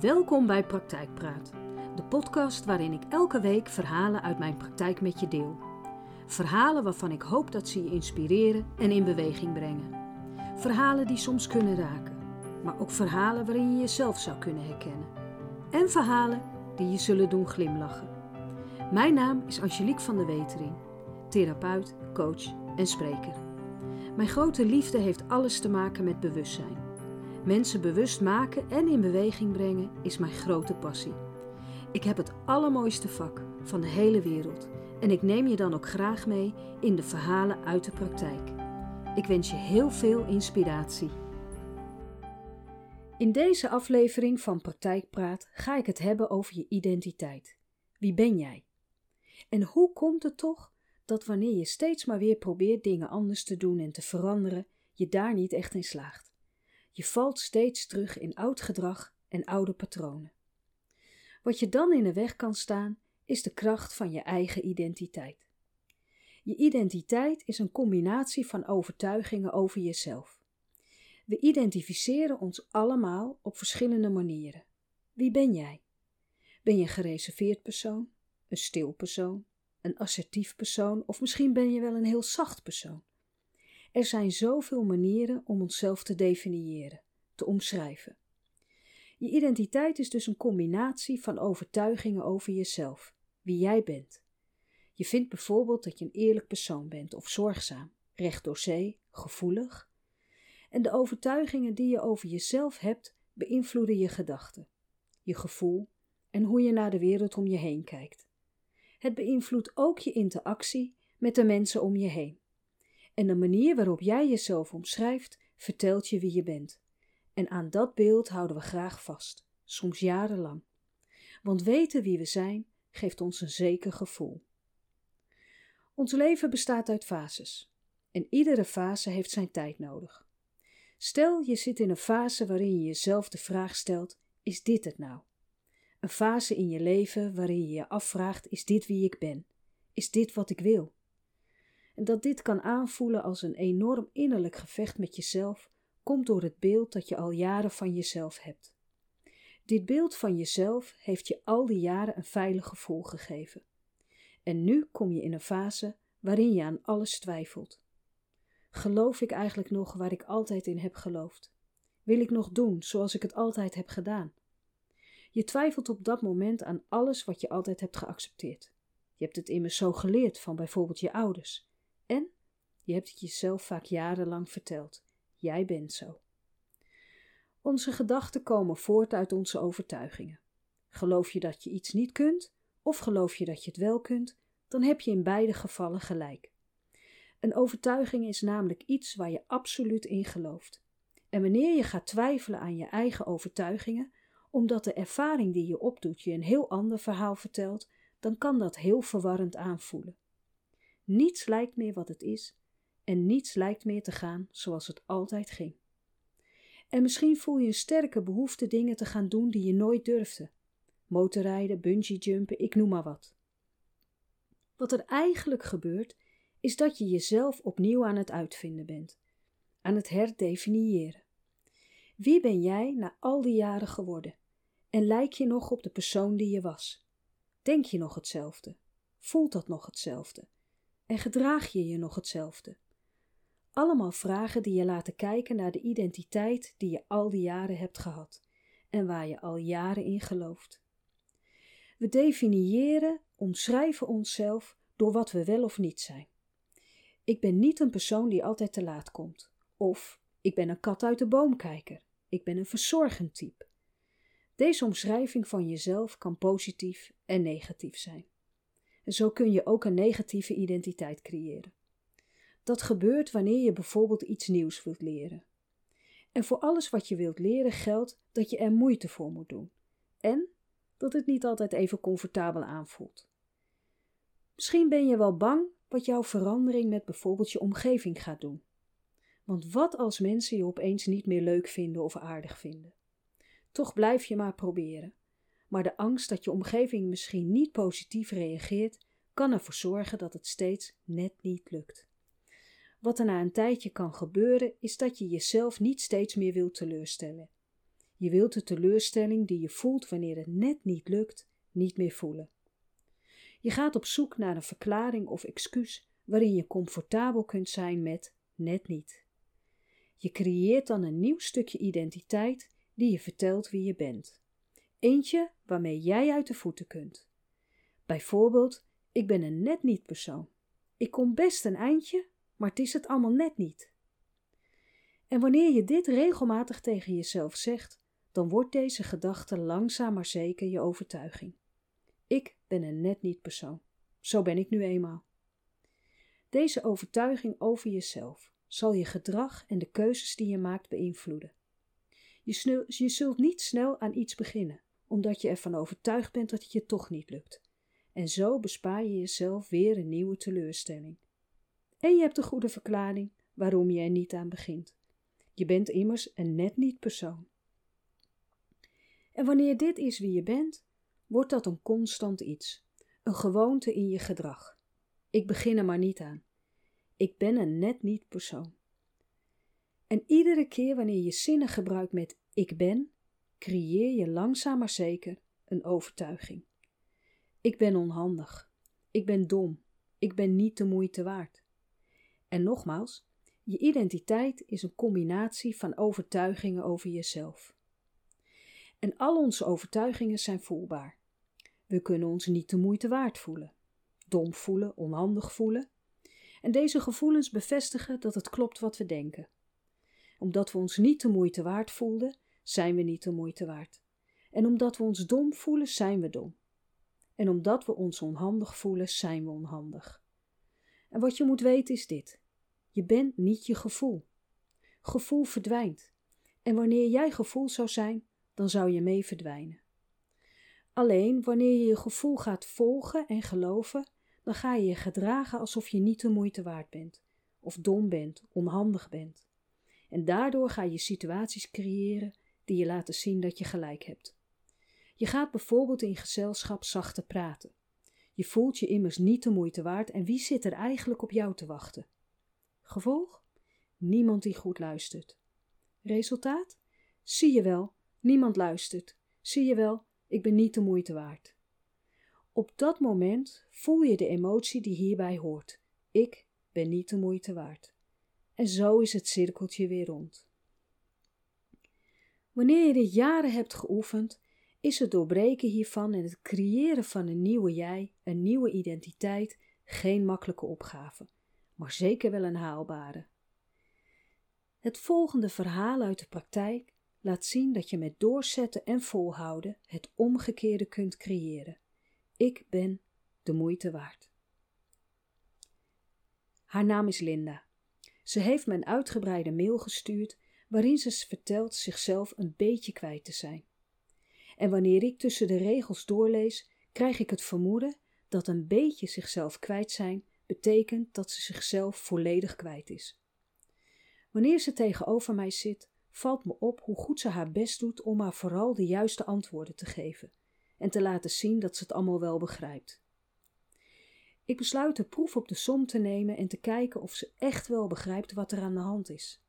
Welkom bij Praktijkpraat, de podcast waarin ik elke week verhalen uit mijn praktijk met je deel. Verhalen waarvan ik hoop dat ze je inspireren en in beweging brengen. Verhalen die soms kunnen raken, maar ook verhalen waarin je jezelf zou kunnen herkennen. En verhalen die je zullen doen glimlachen. Mijn naam is Angelique van der Wetering, therapeut, coach en spreker. Mijn grote liefde heeft alles te maken met bewustzijn. Mensen bewust maken en in beweging brengen is mijn grote passie. Ik heb het allermooiste vak van de hele wereld en ik neem je dan ook graag mee in de verhalen uit de praktijk. Ik wens je heel veel inspiratie. In deze aflevering van Praktijkpraat ga ik het hebben over je identiteit. Wie ben jij? En hoe komt het toch dat wanneer je steeds maar weer probeert dingen anders te doen en te veranderen, je daar niet echt in slaagt? Je valt steeds terug in oud gedrag en oude patronen. Wat je dan in de weg kan staan, is de kracht van je eigen identiteit. Je identiteit is een combinatie van overtuigingen over jezelf. We identificeren ons allemaal op verschillende manieren. Wie ben jij? Ben je een gereserveerd persoon, een stil persoon, een assertief persoon of misschien ben je wel een heel zacht persoon? Er zijn zoveel manieren om onszelf te definiëren, te omschrijven. Je identiteit is dus een combinatie van overtuigingen over jezelf, wie jij bent. Je vindt bijvoorbeeld dat je een eerlijk persoon bent of zorgzaam, recht door zee, gevoelig. En de overtuigingen die je over jezelf hebt, beïnvloeden je gedachten, je gevoel en hoe je naar de wereld om je heen kijkt. Het beïnvloedt ook je interactie met de mensen om je heen. En de manier waarop jij jezelf omschrijft, vertelt je wie je bent. En aan dat beeld houden we graag vast, soms jarenlang. Want weten wie we zijn, geeft ons een zeker gevoel. Ons leven bestaat uit fases. En iedere fase heeft zijn tijd nodig. Stel je zit in een fase waarin je jezelf de vraag stelt: is dit het nou? Een fase in je leven waarin je je afvraagt: is dit wie ik ben? Is dit wat ik wil? En dat dit kan aanvoelen als een enorm innerlijk gevecht met jezelf, komt door het beeld dat je al jaren van jezelf hebt. Dit beeld van jezelf heeft je al die jaren een veilig gevoel gegeven. En nu kom je in een fase waarin je aan alles twijfelt. Geloof ik eigenlijk nog waar ik altijd in heb geloofd? Wil ik nog doen zoals ik het altijd heb gedaan? Je twijfelt op dat moment aan alles wat je altijd hebt geaccepteerd. Je hebt het immers zo geleerd van bijvoorbeeld je ouders. En je hebt het jezelf vaak jarenlang verteld. Jij bent zo. Onze gedachten komen voort uit onze overtuigingen. Geloof je dat je iets niet kunt, of geloof je dat je het wel kunt, dan heb je in beide gevallen gelijk. Een overtuiging is namelijk iets waar je absoluut in gelooft. En wanneer je gaat twijfelen aan je eigen overtuigingen, omdat de ervaring die je opdoet je een heel ander verhaal vertelt, dan kan dat heel verwarrend aanvoelen. Niets lijkt meer wat het is en niets lijkt meer te gaan zoals het altijd ging. En misschien voel je een sterke behoefte dingen te gaan doen die je nooit durfde. Motorrijden, bungeejumpen, ik noem maar wat. Wat er eigenlijk gebeurt, is dat je jezelf opnieuw aan het uitvinden bent, aan het herdefiniëren. Wie ben jij na al die jaren geworden? En lijk je nog op de persoon die je was? Denk je nog hetzelfde? Voelt dat nog hetzelfde? En gedraag je je nog hetzelfde? Allemaal vragen die je laten kijken naar de identiteit die je al die jaren hebt gehad en waar je al jaren in gelooft. We definiëren, omschrijven onszelf door wat we wel of niet zijn. Ik ben niet een persoon die altijd te laat komt. Of ik ben een kat uit de boomkijker. Ik ben een verzorgend type. Deze omschrijving van jezelf kan positief en negatief zijn. Zo kun je ook een negatieve identiteit creëren. Dat gebeurt wanneer je bijvoorbeeld iets nieuws wilt leren. En voor alles wat je wilt leren geldt dat je er moeite voor moet doen. En dat het niet altijd even comfortabel aanvoelt. Misschien ben je wel bang wat jouw verandering met bijvoorbeeld je omgeving gaat doen. Want wat als mensen je opeens niet meer leuk vinden of aardig vinden? Toch blijf je maar proberen maar de angst dat je omgeving misschien niet positief reageert, kan ervoor zorgen dat het steeds net niet lukt. Wat er na een tijdje kan gebeuren, is dat je jezelf niet steeds meer wilt teleurstellen. Je wilt de teleurstelling die je voelt wanneer het net niet lukt, niet meer voelen. Je gaat op zoek naar een verklaring of excuus waarin je comfortabel kunt zijn met net niet. Je creëert dan een nieuw stukje identiteit die je vertelt wie je bent. Eentje waarmee jij uit de voeten kunt. Bijvoorbeeld, ik ben een net niet persoon. Ik kom best een eindje, maar het is het allemaal net niet. En wanneer je dit regelmatig tegen jezelf zegt, dan wordt deze gedachte langzaam maar zeker je overtuiging. Ik ben een net niet persoon. Zo ben ik nu eenmaal. Deze overtuiging over jezelf zal je gedrag en de keuzes die je maakt beïnvloeden. Je, je zult niet snel aan iets beginnen, omdat je ervan overtuigd bent dat het je toch niet lukt. En zo bespaar je jezelf weer een nieuwe teleurstelling. En je hebt een goede verklaring waarom je er niet aan begint. Je bent immers een net niet persoon. En wanneer dit is wie je bent, wordt dat een constant iets, een gewoonte in je gedrag. Ik begin er maar niet aan. Ik ben een net niet persoon. En iedere keer wanneer je zinnen gebruikt met ik ben, creëer je langzaam maar zeker een overtuiging. Ik ben onhandig. Ik ben dom. Ik ben niet de moeite waard. En nogmaals, je identiteit is een combinatie van overtuigingen over jezelf. En al onze overtuigingen zijn voelbaar. We kunnen ons niet de moeite waard voelen, dom voelen, onhandig voelen. En deze gevoelens bevestigen dat het klopt wat we denken. Omdat we ons niet de moeite waard voelden, zijn we niet de moeite waard. En omdat we ons dom voelen, zijn we dom. En omdat we ons onhandig voelen, zijn we onhandig. En wat je moet weten is dit: je bent niet je gevoel. Gevoel verdwijnt. En wanneer jij gevoel zou zijn, dan zou je mee verdwijnen. Alleen wanneer je je gevoel gaat volgen en geloven, dan ga je je gedragen alsof je niet de moeite waard bent, of dom bent, onhandig bent. En daardoor ga je situaties creëren die je laten zien dat je gelijk hebt. Je gaat bijvoorbeeld in gezelschap zachter praten. Je voelt je immers niet de moeite waard en wie zit er eigenlijk op jou te wachten? Gevolg? Niemand die goed luistert. Resultaat? Zie je wel, niemand luistert. Zie je wel, ik ben niet de moeite waard. Op dat moment voel je de emotie die hierbij hoort. Ik ben niet de moeite waard. En zo is het cirkeltje weer rond. Wanneer je dit jaren hebt geoefend, is het doorbreken hiervan en het creëren van een nieuwe jij, een nieuwe identiteit, geen makkelijke opgave, maar zeker wel een haalbare. Het volgende verhaal uit de praktijk laat zien dat je met doorzetten en volhouden het omgekeerde kunt creëren. Ik ben de moeite waard. Haar naam is Linda. Ze heeft me een uitgebreide mail gestuurd waarin ze vertelt zichzelf een beetje kwijt te zijn. En wanneer ik tussen de regels doorlees, krijg ik het vermoeden dat een beetje zichzelf kwijt zijn betekent dat ze zichzelf volledig kwijt is. Wanneer ze tegenover mij zit, valt me op hoe goed ze haar best doet om haar vooral de juiste antwoorden te geven en te laten zien dat ze het allemaal wel begrijpt. Ik besluit de proef op de som te nemen en te kijken of ze echt wel begrijpt wat er aan de hand is.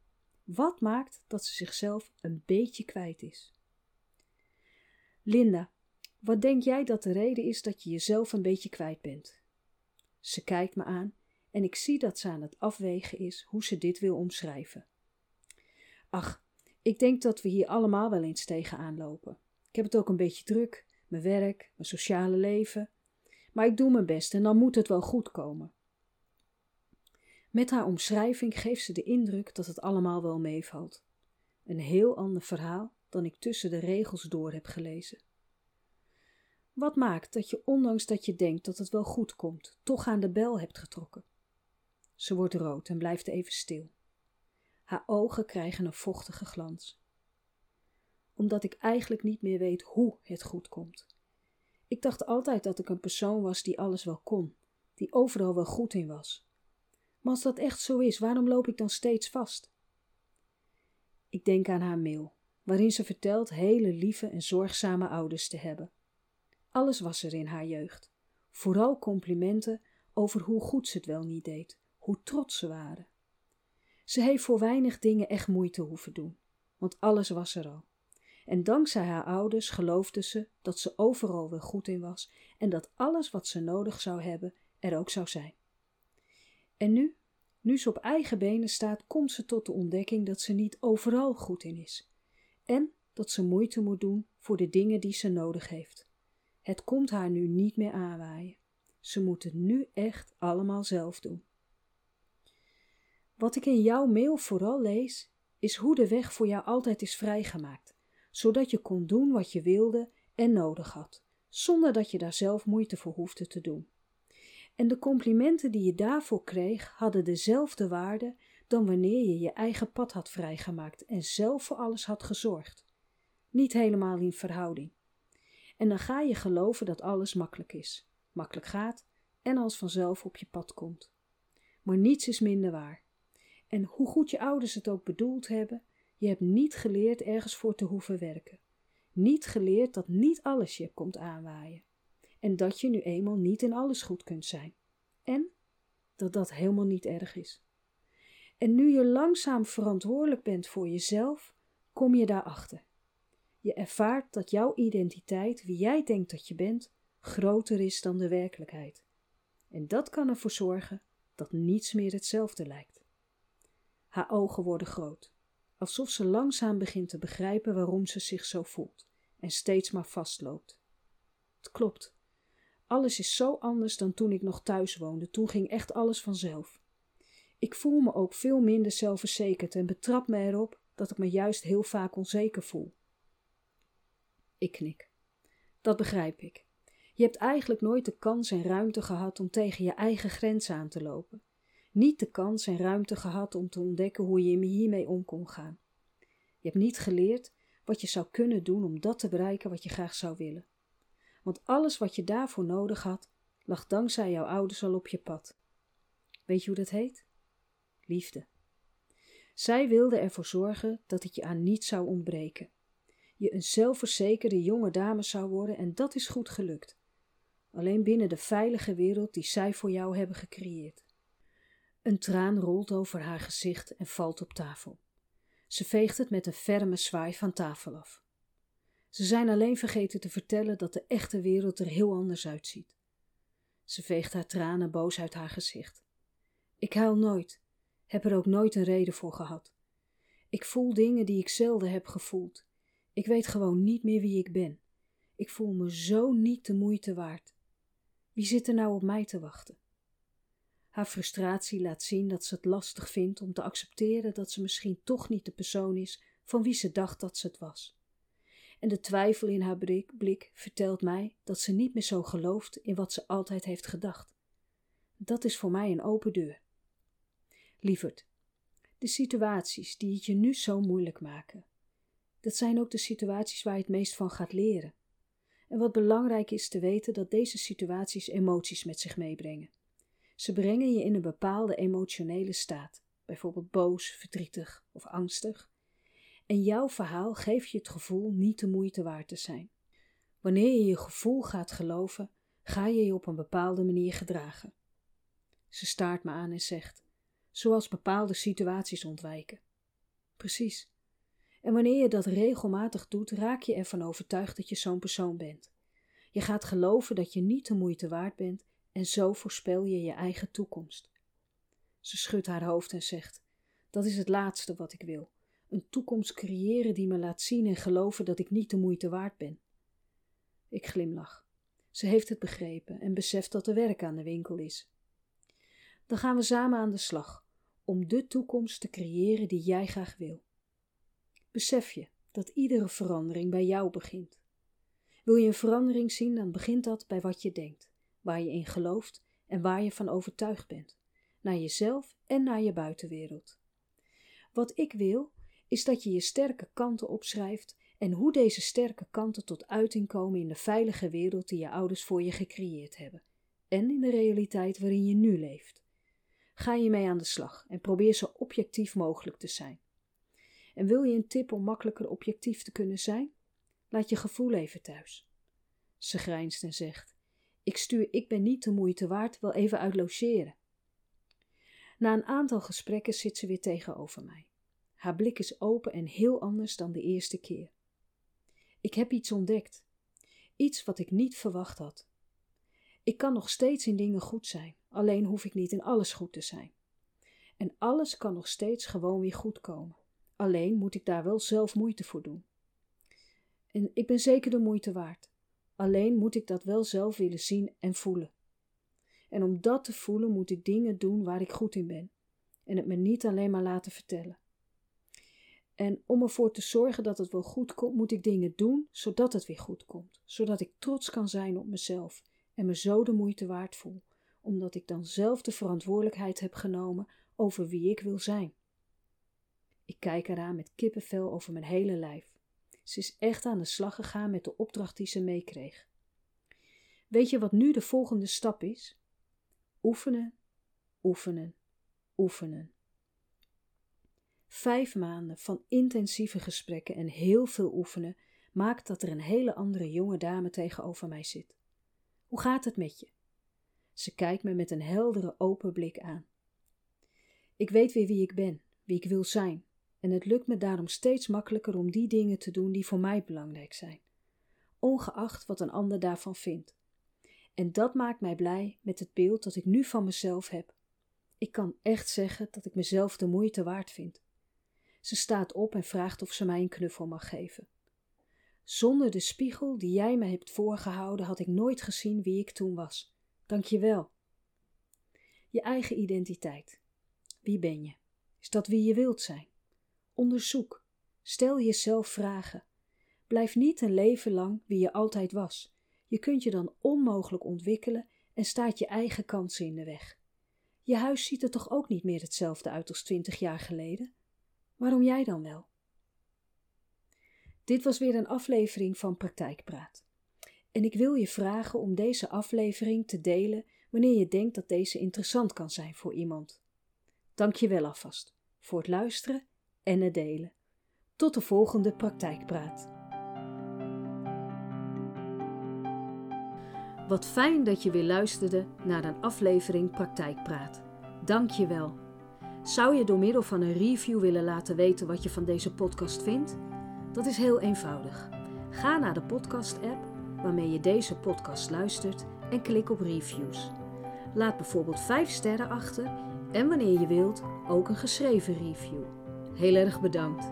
Wat maakt dat ze zichzelf een beetje kwijt is? Linda, wat denk jij dat de reden is dat je jezelf een beetje kwijt bent? Ze kijkt me aan en ik zie dat ze aan het afwegen is hoe ze dit wil omschrijven. Ach, ik denk dat we hier allemaal wel eens tegenaan lopen. Ik heb het ook een beetje druk, mijn werk, mijn sociale leven. Maar ik doe mijn best en dan moet het wel goed komen. Met haar omschrijving geeft ze de indruk dat het allemaal wel meevalt. Een heel ander verhaal dan ik tussen de regels door heb gelezen. Wat maakt dat je, ondanks dat je denkt dat het wel goed komt, toch aan de bel hebt getrokken? Ze wordt rood en blijft even stil. Haar ogen krijgen een vochtige glans. Omdat ik eigenlijk niet meer weet hoe het goed komt. Ik dacht altijd dat ik een persoon was die alles wel kon, die overal wel goed in was. Maar als dat echt zo is, waarom loop ik dan steeds vast? Ik denk aan haar mail, waarin ze vertelt hele lieve en zorgzame ouders te hebben. Alles was er in haar jeugd. Vooral complimenten over hoe goed ze het wel niet deed, hoe trots ze waren. Ze heeft voor weinig dingen echt moeite hoeven doen, want alles was er al. En dankzij haar ouders geloofde ze dat ze overal wel goed in was en dat alles wat ze nodig zou hebben er ook zou zijn. En nu, nu ze op eigen benen staat, komt ze tot de ontdekking dat ze niet overal goed in is. En dat ze moeite moet doen voor de dingen die ze nodig heeft. Het komt haar nu niet meer aanwaaien. Ze moet het nu echt allemaal zelf doen. Wat ik in jouw mail vooral lees, is hoe de weg voor jou altijd is vrijgemaakt, zodat je kon doen wat je wilde en nodig had, zonder dat je daar zelf moeite voor hoefde te doen. En de complimenten die je daarvoor kreeg, hadden dezelfde waarde dan wanneer je je eigen pad had vrijgemaakt en zelf voor alles had gezorgd. Niet helemaal in verhouding. En dan ga je geloven dat alles makkelijk is, makkelijk gaat en als vanzelf op je pad komt. Maar niets is minder waar. En hoe goed je ouders het ook bedoeld hebben, je hebt niet geleerd ergens voor te hoeven werken. Niet geleerd dat niet alles je komt aanwaaien. En dat je nu eenmaal niet in alles goed kunt zijn. En dat dat helemaal niet erg is. En nu je langzaam verantwoordelijk bent voor jezelf, kom je daarachter. Je ervaart dat jouw identiteit, wie jij denkt dat je bent, groter is dan de werkelijkheid. En dat kan ervoor zorgen dat niets meer hetzelfde lijkt. Haar ogen worden groot, alsof ze langzaam begint te begrijpen waarom ze zich zo voelt en steeds maar vastloopt. Het klopt. Alles is zo anders dan toen ik nog thuis woonde. Toen ging echt alles vanzelf. Ik voel me ook veel minder zelfverzekerd en betrap me erop dat ik me juist heel vaak onzeker voel. Ik knik. Dat begrijp ik. Je hebt eigenlijk nooit de kans en ruimte gehad om tegen je eigen grens aan te lopen. Niet de kans en ruimte gehad om te ontdekken hoe je hiermee om kon gaan. Je hebt niet geleerd wat je zou kunnen doen om dat te bereiken wat je graag zou willen. Want alles wat je daarvoor nodig had, lag dankzij jouw ouders al op je pad. Weet je hoe dat heet? Liefde. Zij wilde ervoor zorgen dat het je aan niets zou ontbreken. Je een zelfverzekerde jonge dame zou worden en dat is goed gelukt. Alleen binnen de veilige wereld die zij voor jou hebben gecreëerd. Een traan rolt over haar gezicht en valt op tafel. Ze veegt het met een ferme zwaai van tafel af. Ze zijn alleen vergeten te vertellen dat de echte wereld er heel anders uitziet. Ze veegt haar tranen boos uit haar gezicht. Ik huil nooit, heb er ook nooit een reden voor gehad. Ik voel dingen die ik zelden heb gevoeld. Ik weet gewoon niet meer wie ik ben. Ik voel me zo niet de moeite waard. Wie zit er nou op mij te wachten? Haar frustratie laat zien dat ze het lastig vindt om te accepteren dat ze misschien toch niet de persoon is van wie ze dacht dat ze het was. En de twijfel in haar blik, vertelt mij dat ze niet meer zo gelooft in wat ze altijd heeft gedacht. Dat is voor mij een open deur. Lieverd, de situaties die het je nu zo moeilijk maken, dat zijn ook de situaties waar je het meest van gaat leren. En wat belangrijk is te weten dat deze situaties emoties met zich meebrengen. Ze brengen je in een bepaalde emotionele staat, bijvoorbeeld boos, verdrietig of angstig. En jouw verhaal geeft je het gevoel niet de moeite waard te zijn. Wanneer je je gevoel gaat geloven, ga je je op een bepaalde manier gedragen. Ze staart me aan en zegt: zoals bepaalde situaties ontwijken. Precies. En wanneer je dat regelmatig doet, raak je ervan overtuigd dat je zo'n persoon bent. Je gaat geloven dat je niet de moeite waard bent en zo voorspel je je eigen toekomst. Ze schudt haar hoofd en zegt: Dat is het laatste wat ik wil. Een toekomst creëren die me laat zien en geloven dat ik niet de moeite waard ben. Ik glimlach. Ze heeft het begrepen en beseft dat er werk aan de winkel is. Dan gaan we samen aan de slag om de toekomst te creëren die jij graag wil. Besef je dat iedere verandering bij jou begint. Wil je een verandering zien, dan begint dat bij wat je denkt waar je in gelooft en waar je van overtuigd bent, naar jezelf en naar je buitenwereld. Wat ik wil, is dat je je sterke kanten opschrijft en hoe deze sterke kanten tot uiting komen in de veilige wereld die je ouders voor je gecreëerd hebben en in de realiteit waarin je nu leeft. Ga je mee aan de slag en probeer zo objectief mogelijk te zijn. En wil je een tip om makkelijker objectief te kunnen zijn? Laat je gevoel even thuis. Ze grijnst en zegt: ik stuur Ik ben niet de moeite waard wel even uit logeren. Na een aantal gesprekken zit ze weer tegenover mij. Haar blik is open en heel anders dan de eerste keer. Ik heb iets ontdekt. Iets wat ik niet verwacht had. Ik kan nog steeds in dingen goed zijn, alleen hoef ik niet in alles goed te zijn. En alles kan nog steeds gewoon weer goed komen. Alleen moet ik daar wel zelf moeite voor doen. En ik ben zeker de moeite waard. Alleen moet ik dat wel zelf willen zien en voelen. En om dat te voelen moet ik dingen doen waar ik goed in ben. En het me niet alleen maar laten vertellen. En om ervoor te zorgen dat het wel goed komt, moet ik dingen doen zodat het weer goed komt. Zodat ik trots kan zijn op mezelf en me zo de moeite waard voel. Omdat ik dan zelf de verantwoordelijkheid heb genomen over wie ik wil zijn. Ik kijk eraan met kippenvel over mijn hele lijf. Ze is echt aan de slag gegaan met de opdracht die ze meekreeg. Weet je wat nu de volgende stap is? Oefenen, oefenen, oefenen. Vijf maanden van intensieve gesprekken en heel veel oefenen maakt dat er een hele andere jonge dame tegenover mij zit. Hoe gaat het met je? Ze kijkt me met een heldere, open blik aan. Ik weet weer wie ik ben, wie ik wil zijn, en het lukt me daarom steeds makkelijker om die dingen te doen die voor mij belangrijk zijn, ongeacht wat een ander daarvan vindt. En dat maakt mij blij met het beeld dat ik nu van mezelf heb. Ik kan echt zeggen dat ik mezelf de moeite waard vind. Ze staat op en vraagt of ze mij een knuffel mag geven. Zonder de spiegel die jij me hebt voorgehouden, had ik nooit gezien wie ik toen was. Dank je wel. Je eigen identiteit. Wie ben je? Is dat wie je wilt zijn? Onderzoek. Stel jezelf vragen. Blijf niet een leven lang wie je altijd was. Je kunt je dan onmogelijk ontwikkelen en staat je eigen kansen in de weg. Je huis ziet er toch ook niet meer hetzelfde uit als twintig jaar geleden? Waarom jij dan wel? Dit was weer een aflevering van Praktijkpraat. En ik wil je vragen om deze aflevering te delen wanneer je denkt dat deze interessant kan zijn voor iemand. Dank je wel alvast voor het luisteren en het delen. Tot de volgende Praktijkpraat. Wat fijn dat je weer luisterde naar een aflevering Praktijkpraat. Dank je wel. Zou je door middel van een review willen laten weten wat je van deze podcast vindt? Dat is heel eenvoudig. Ga naar de podcast-app waarmee je deze podcast luistert en klik op reviews. Laat bijvoorbeeld 5 sterren achter en wanneer je wilt ook een geschreven review. Heel erg bedankt.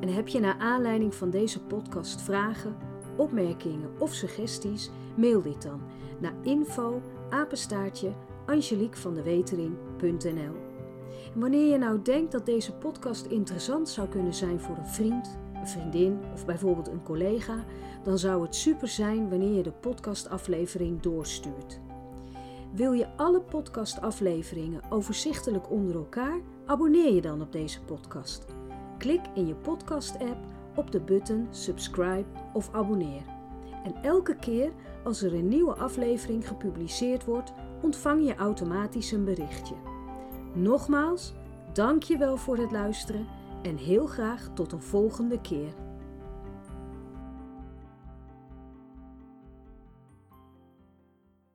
En heb je naar aanleiding van deze podcast vragen, opmerkingen of suggesties? Mail dit dan naar info apenstaartje angeliekvandewetering.nl Wanneer je nou denkt dat deze podcast interessant zou kunnen zijn voor een vriend, een vriendin of bijvoorbeeld een collega, dan zou het super zijn wanneer je de podcastaflevering doorstuurt. Wil je alle podcastafleveringen overzichtelijk onder elkaar? Abonneer je dan op deze podcast. Klik in je podcast-app op de button subscribe of abonneer. En elke keer als er een nieuwe aflevering gepubliceerd wordt, ontvang je automatisch een berichtje. Nogmaals, dank je wel voor het luisteren en heel graag tot een volgende keer.